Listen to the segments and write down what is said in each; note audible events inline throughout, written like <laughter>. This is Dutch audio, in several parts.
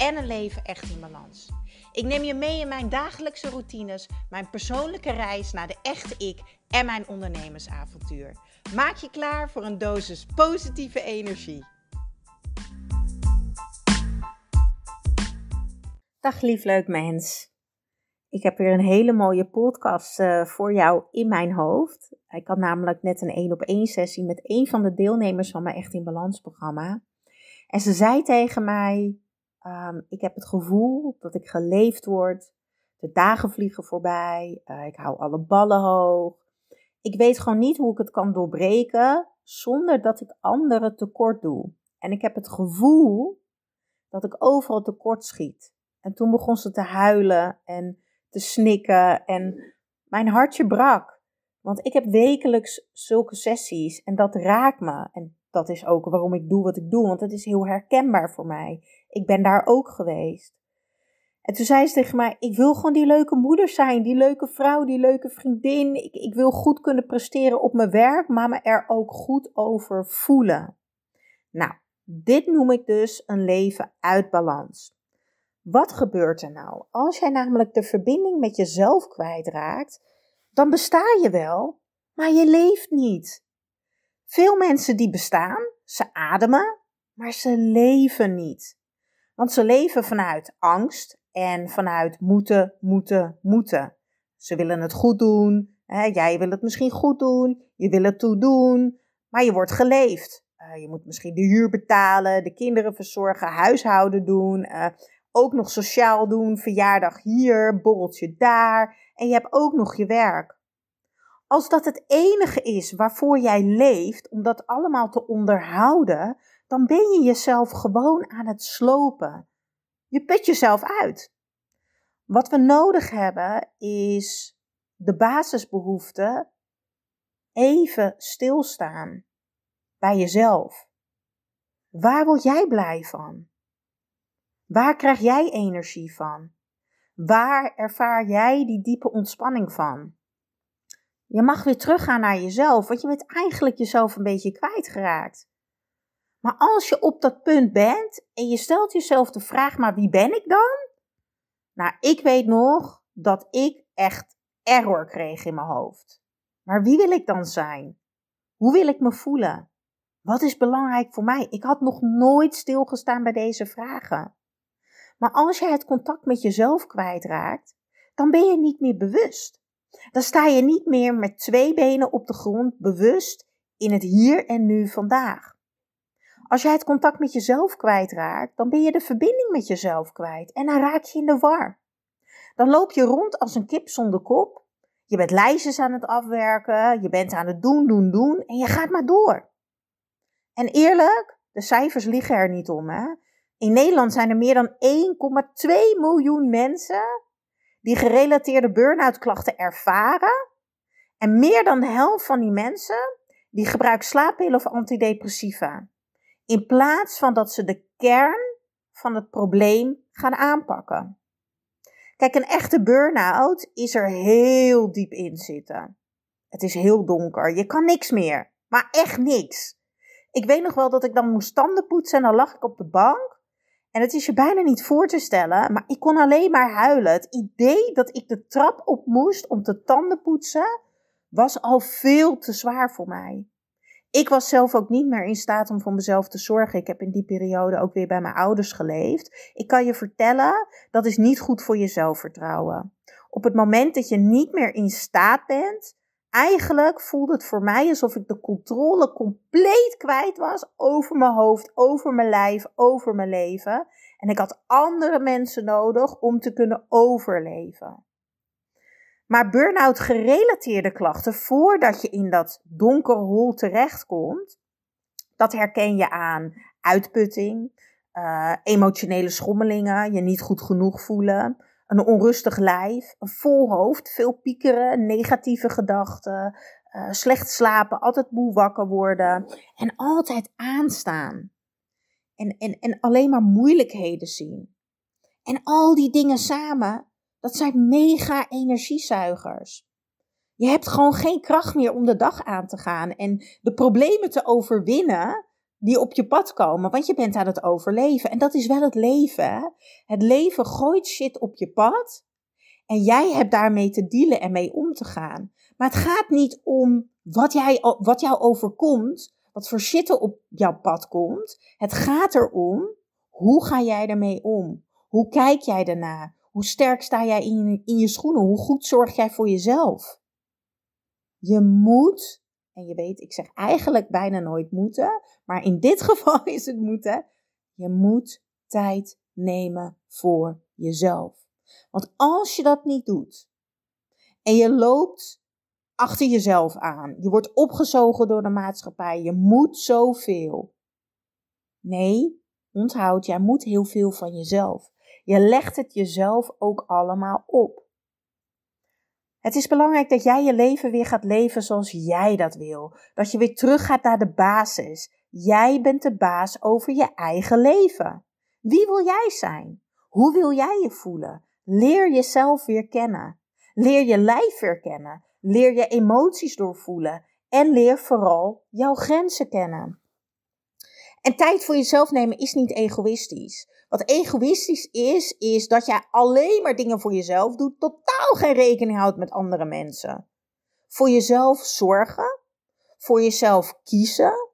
en een leven echt in balans. Ik neem je mee in mijn dagelijkse routines, mijn persoonlijke reis naar de echte ik en mijn ondernemersavontuur. Maak je klaar voor een dosis positieve energie. Dag lief leuk mens. Ik heb weer een hele mooie podcast uh, voor jou in mijn hoofd. Ik had namelijk net een één op één sessie met een van de deelnemers van mijn Echt in Balans programma. En ze zei tegen mij: um, Ik heb het gevoel dat ik geleefd word. De dagen vliegen voorbij. Uh, ik hou alle ballen hoog. Ik weet gewoon niet hoe ik het kan doorbreken zonder dat ik anderen tekort doe. En ik heb het gevoel dat ik overal tekort schiet. En toen begon ze te huilen en te snikken en mijn hartje brak. Want ik heb wekelijks zulke sessies en dat raakt me. En dat is ook waarom ik doe wat ik doe, want het is heel herkenbaar voor mij. Ik ben daar ook geweest. En toen zei ze tegen mij: Ik wil gewoon die leuke moeder zijn, die leuke vrouw, die leuke vriendin. Ik, ik wil goed kunnen presteren op mijn werk, maar me er ook goed over voelen. Nou, dit noem ik dus een leven uit balans. Wat gebeurt er nou? Als jij namelijk de verbinding met jezelf kwijtraakt, dan besta je wel, maar je leeft niet. Veel mensen die bestaan, ze ademen, maar ze leven niet. Want ze leven vanuit angst en vanuit moeten, moeten, moeten. Ze willen het goed doen. Hè? Jij wil het misschien goed doen. Je wil het toe doen. Maar je wordt geleefd. Uh, je moet misschien de huur betalen, de kinderen verzorgen, huishouden doen. Uh, ook nog sociaal doen, verjaardag hier, borreltje daar. En je hebt ook nog je werk. Als dat het enige is waarvoor jij leeft, om dat allemaal te onderhouden, dan ben je jezelf gewoon aan het slopen. Je put jezelf uit. Wat we nodig hebben is de basisbehoeften even stilstaan bij jezelf. Waar word jij blij van? Waar krijg jij energie van? Waar ervaar jij die diepe ontspanning van? Je mag weer teruggaan naar jezelf, want je bent eigenlijk jezelf een beetje kwijtgeraakt. Maar als je op dat punt bent en je stelt jezelf de vraag, maar wie ben ik dan? Nou, ik weet nog dat ik echt error kreeg in mijn hoofd. Maar wie wil ik dan zijn? Hoe wil ik me voelen? Wat is belangrijk voor mij? Ik had nog nooit stilgestaan bij deze vragen. Maar als je het contact met jezelf kwijtraakt, dan ben je niet meer bewust. Dan sta je niet meer met twee benen op de grond bewust in het hier en nu vandaag. Als jij het contact met jezelf kwijtraakt, dan ben je de verbinding met jezelf kwijt en dan raak je in de war. Dan loop je rond als een kip zonder kop. Je bent lijstjes aan het afwerken, je bent aan het doen, doen, doen en je gaat maar door. En eerlijk, de cijfers liggen er niet om. Hè? In Nederland zijn er meer dan 1,2 miljoen mensen die gerelateerde burn-out klachten ervaren. En meer dan de helft van die mensen die gebruikt slaappillen of antidepressiva. In plaats van dat ze de kern van het probleem gaan aanpakken. Kijk, een echte burn-out is er heel diep in zitten. Het is heel donker. Je kan niks meer. Maar echt niks. Ik weet nog wel dat ik dan moest tanden poetsen en dan lag ik op de bank. En het is je bijna niet voor te stellen, maar ik kon alleen maar huilen. Het idee dat ik de trap op moest om te tanden poetsen, was al veel te zwaar voor mij. Ik was zelf ook niet meer in staat om voor mezelf te zorgen. Ik heb in die periode ook weer bij mijn ouders geleefd. Ik kan je vertellen, dat is niet goed voor je zelfvertrouwen. Op het moment dat je niet meer in staat bent, eigenlijk voelde het voor mij alsof ik de controle compleet kwijt was over mijn hoofd, over mijn lijf, over mijn leven. En ik had andere mensen nodig om te kunnen overleven. Maar burn-out gerelateerde klachten, voordat je in dat donkere hol terechtkomt, dat herken je aan uitputting, uh, emotionele schommelingen, je niet goed genoeg voelen, een onrustig lijf, een vol hoofd, veel piekeren, negatieve gedachten, uh, slecht slapen, altijd moe wakker worden en altijd aanstaan. En, en, en alleen maar moeilijkheden zien. En al die dingen samen, dat zijn mega energiezuigers. Je hebt gewoon geen kracht meer om de dag aan te gaan en de problemen te overwinnen die op je pad komen, want je bent aan het overleven. En dat is wel het leven. Het leven gooit shit op je pad en jij hebt daarmee te dealen en mee om te gaan. Maar het gaat niet om wat, jij, wat jou overkomt, wat voor shit er op jouw pad komt. Het gaat erom, hoe ga jij ermee om? Hoe kijk jij ernaar? Hoe sterk sta jij in in je schoenen? Hoe goed zorg jij voor jezelf? Je moet, en je weet, ik zeg eigenlijk bijna nooit moeten, maar in dit <laughs> geval is het moeten. Je moet tijd nemen voor jezelf. Want als je dat niet doet en je loopt achter jezelf aan, je wordt opgezogen door de maatschappij, je moet zoveel. Nee, onthoud, jij moet heel veel van jezelf. Je legt het jezelf ook allemaal op. Het is belangrijk dat jij je leven weer gaat leven zoals jij dat wil. Dat je weer terug gaat naar de basis. Jij bent de baas over je eigen leven. Wie wil jij zijn? Hoe wil jij je voelen? Leer jezelf weer kennen. Leer je lijf weer kennen. Leer je emoties doorvoelen. En leer vooral jouw grenzen kennen. En tijd voor jezelf nemen is niet egoïstisch. Wat egoïstisch is, is dat jij alleen maar dingen voor jezelf doet, totaal geen rekening houdt met andere mensen. Voor jezelf zorgen, voor jezelf kiezen.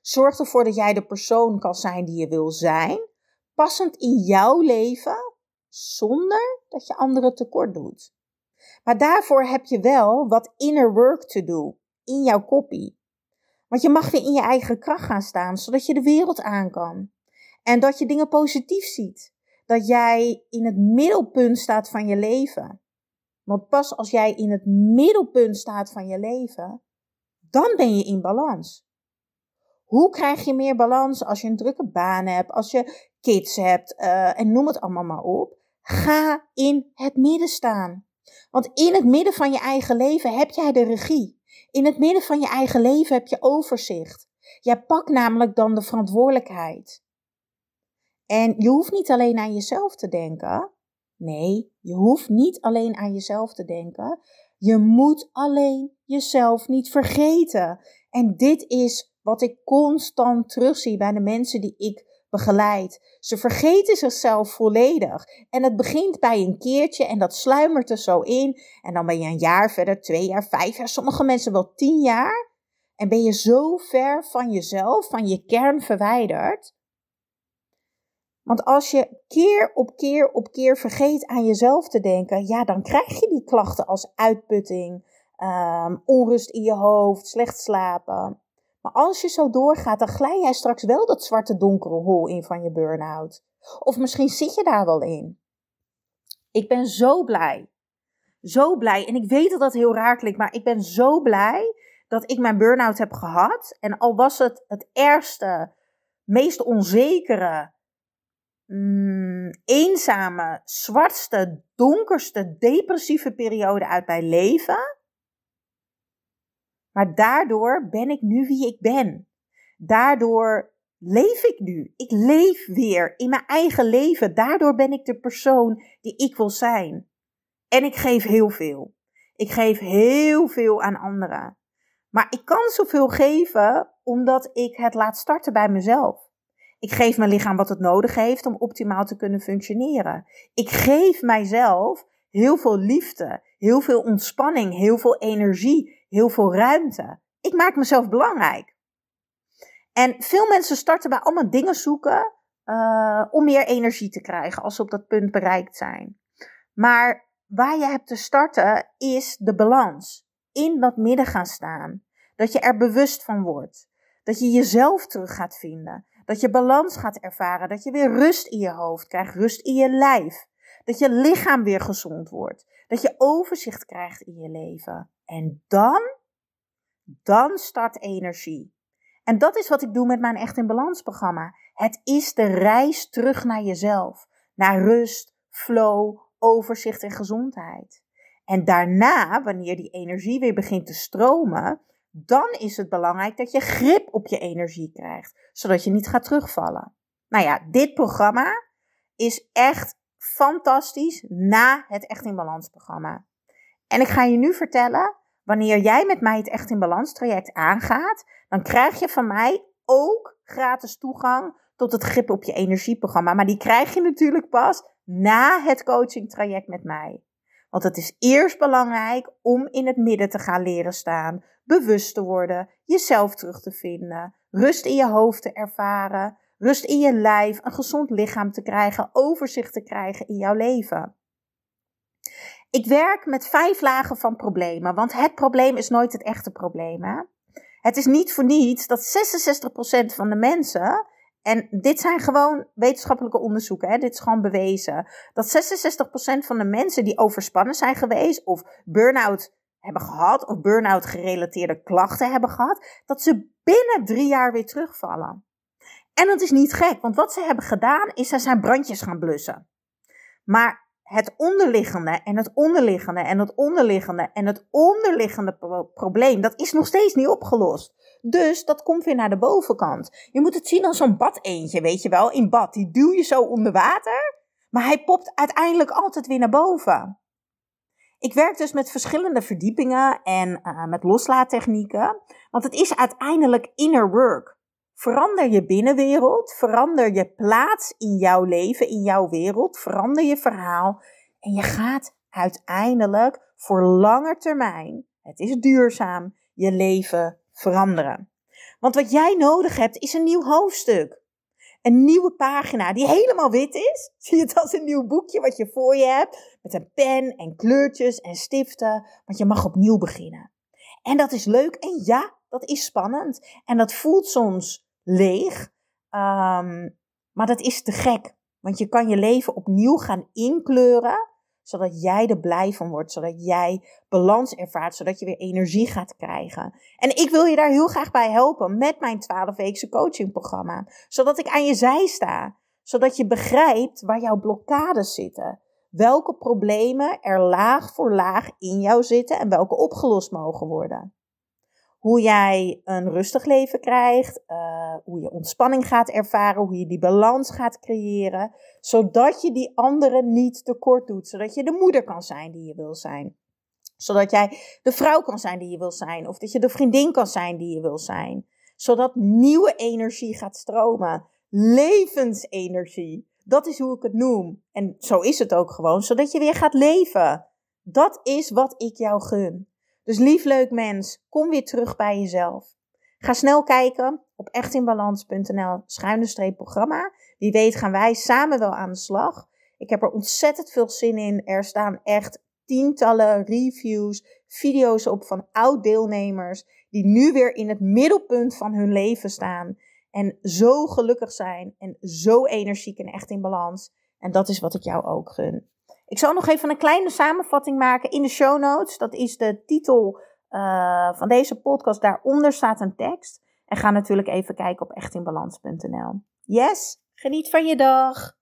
Zorg ervoor dat jij de persoon kan zijn die je wil zijn, passend in jouw leven, zonder dat je anderen tekort doet. Maar daarvoor heb je wel wat inner work te doen in jouw koppie. Want je mag weer in je eigen kracht gaan staan, zodat je de wereld aan kan. En dat je dingen positief ziet. Dat jij in het middelpunt staat van je leven. Want pas als jij in het middelpunt staat van je leven, dan ben je in balans. Hoe krijg je meer balans als je een drukke baan hebt, als je kids hebt uh, en noem het allemaal maar op? Ga in het midden staan. Want in het midden van je eigen leven heb jij de regie. In het midden van je eigen leven heb je overzicht. Jij pakt namelijk dan de verantwoordelijkheid. En je hoeft niet alleen aan jezelf te denken. Nee, je hoeft niet alleen aan jezelf te denken. Je moet alleen jezelf niet vergeten. En dit is wat ik constant terugzie bij de mensen die ik begeleid. Ze vergeten zichzelf volledig. En het begint bij een keertje en dat sluimert er zo in. En dan ben je een jaar verder, twee jaar, vijf jaar, sommige mensen wel tien jaar. En ben je zo ver van jezelf, van je kern verwijderd, want als je keer op keer op keer vergeet aan jezelf te denken, ja, dan krijg je die klachten als uitputting, ehm, onrust in je hoofd, slecht slapen. Maar als je zo doorgaat, dan glij jij straks wel dat zwarte donkere hol in van je burn-out. Of misschien zit je daar wel in. Ik ben zo blij. Zo blij. En ik weet dat dat heel raar klinkt, maar ik ben zo blij dat ik mijn burn-out heb gehad. En al was het het ergste, meest onzekere, mm, eenzame, zwartste, donkerste, depressieve periode uit mijn leven. Maar daardoor ben ik nu wie ik ben. Daardoor leef ik nu. Ik leef weer in mijn eigen leven. Daardoor ben ik de persoon die ik wil zijn. En ik geef heel veel. Ik geef heel veel aan anderen. Maar ik kan zoveel geven omdat ik het laat starten bij mezelf. Ik geef mijn lichaam wat het nodig heeft om optimaal te kunnen functioneren. Ik geef mijzelf heel veel liefde, heel veel ontspanning, heel veel energie, heel veel ruimte. Ik maak mezelf belangrijk. En veel mensen starten bij allemaal dingen zoeken uh, om meer energie te krijgen als ze op dat punt bereikt zijn. Maar waar je hebt te starten is de balans. In dat midden gaan staan. Dat je er bewust van wordt. Dat je jezelf terug gaat vinden. Dat je balans gaat ervaren. Dat je weer rust in je hoofd krijgt, rust in je lijf. Dat je lichaam weer gezond wordt. Dat je overzicht krijgt in je leven. En dan, dan start energie. En dat is wat ik doe met mijn Echt in Balans programma. Het is de reis terug naar jezelf. Naar rust, flow, overzicht en gezondheid. En daarna, wanneer die energie weer begint te stromen, dan is het belangrijk dat je grip op je energie krijgt, zodat je niet gaat terugvallen. Nou ja, dit programma is echt fantastisch na het Echt in Balans programma. En ik ga je nu vertellen, wanneer jij met mij het Echt in Balans traject aangaat, dan krijg je van mij ook gratis toegang tot het grip op je energieprogramma. Maar die krijg je natuurlijk pas na het coaching traject met mij. Want het is eerst belangrijk om in het midden te gaan leren staan, bewust te worden, jezelf terug te vinden, rust in je hoofd te ervaren, rust in je lijf, een gezond lichaam te krijgen, overzicht te krijgen in jouw leven. Ik werk met vijf lagen van problemen, want het probleem is nooit het echte probleem. Hè? Het is niet voor niets dat 66% van de mensen, en dit zijn gewoon wetenschappelijke onderzoeken, hè, dit is gewoon bewezen, dat 66% van de mensen die overspannen zijn geweest of burn-out hebben gehad of burn-out gerelateerde klachten hebben gehad, dat ze binnen drie jaar weer terugvallen. En dat is niet gek, want wat ze hebben gedaan is ze zijn brandjes gaan blussen. Maar het onderliggende en het onderliggende en het onderliggende en het onderliggende probleem, dat is nog steeds niet opgelost. Dus dat komt weer naar de bovenkant. Je moet het zien als zo'n bad eentje, weet je wel, in bad. Die duw je zo onder water, maar hij popt uiteindelijk altijd weer naar boven. Ik werk dus met verschillende verdiepingen en uh, met loslaattechnieken, want het is uiteindelijk inner work. Verander je binnenwereld, verander je plaats in jouw leven, in jouw wereld, verander je verhaal en je gaat uiteindelijk voor lange termijn, het is duurzaam, je leven veranderen. Want wat jij nodig hebt is een nieuw hoofdstuk. Een nieuwe pagina die helemaal wit is. <laughs> Zie je het als een nieuw boekje wat je voor je hebt. Met een pen en kleurtjes en stiften. Want je mag opnieuw beginnen. En dat is leuk. En ja, dat is spannend. En dat voelt soms leeg. Um, maar dat is te gek. Want je kan je leven opnieuw gaan inkleuren. Zodat jij er blij van wordt. Zodat jij balans ervaart. Zodat je weer energie gaat krijgen. En ik wil je daar heel graag bij helpen. Met mijn 12-weekse coachingprogramma. Zodat ik aan je zij sta. Zodat je begrijpt waar jouw blokkades zitten. Welke problemen er laag voor laag in jou zitten. En welke opgelost mogen worden hoe jij een rustig leven krijgt, uh, hoe je ontspanning gaat ervaren, hoe je die balans gaat creëren, zodat je die anderen niet tekort doet, zodat je de moeder kan zijn die je wil zijn. Zodat jij de vrouw kan zijn die je wil zijn, of dat je de vriendin kan zijn die je wil zijn. Zodat nieuwe energie gaat stromen. Levensenergie. Dat is hoe ik het noem. En zo is het ook gewoon, zodat je weer gaat leven. Dat is wat ik jou gun. Dus lief leuk mens, kom weer terug bij jezelf. Ga snel kijken op echtinbalans.nl schuine streep programma. Wie weet gaan wij samen wel aan de slag. Ik heb er ontzettend veel zin in. Er staan echt tientallen reviews, video's op van oud-deelnemers die nu weer in het middelpunt van hun leven staan. En zo gelukkig zijn en zo energiek en echt in balans. En dat is wat ik jou ook gun. Ik zal nog even een kleine samenvatting maken in de show notes. Dat is de titel uh, van deze podcast. Daaronder staat een tekst. En ga natuurlijk even kijken op echtinbalans.nl. Yes, geniet van je dag.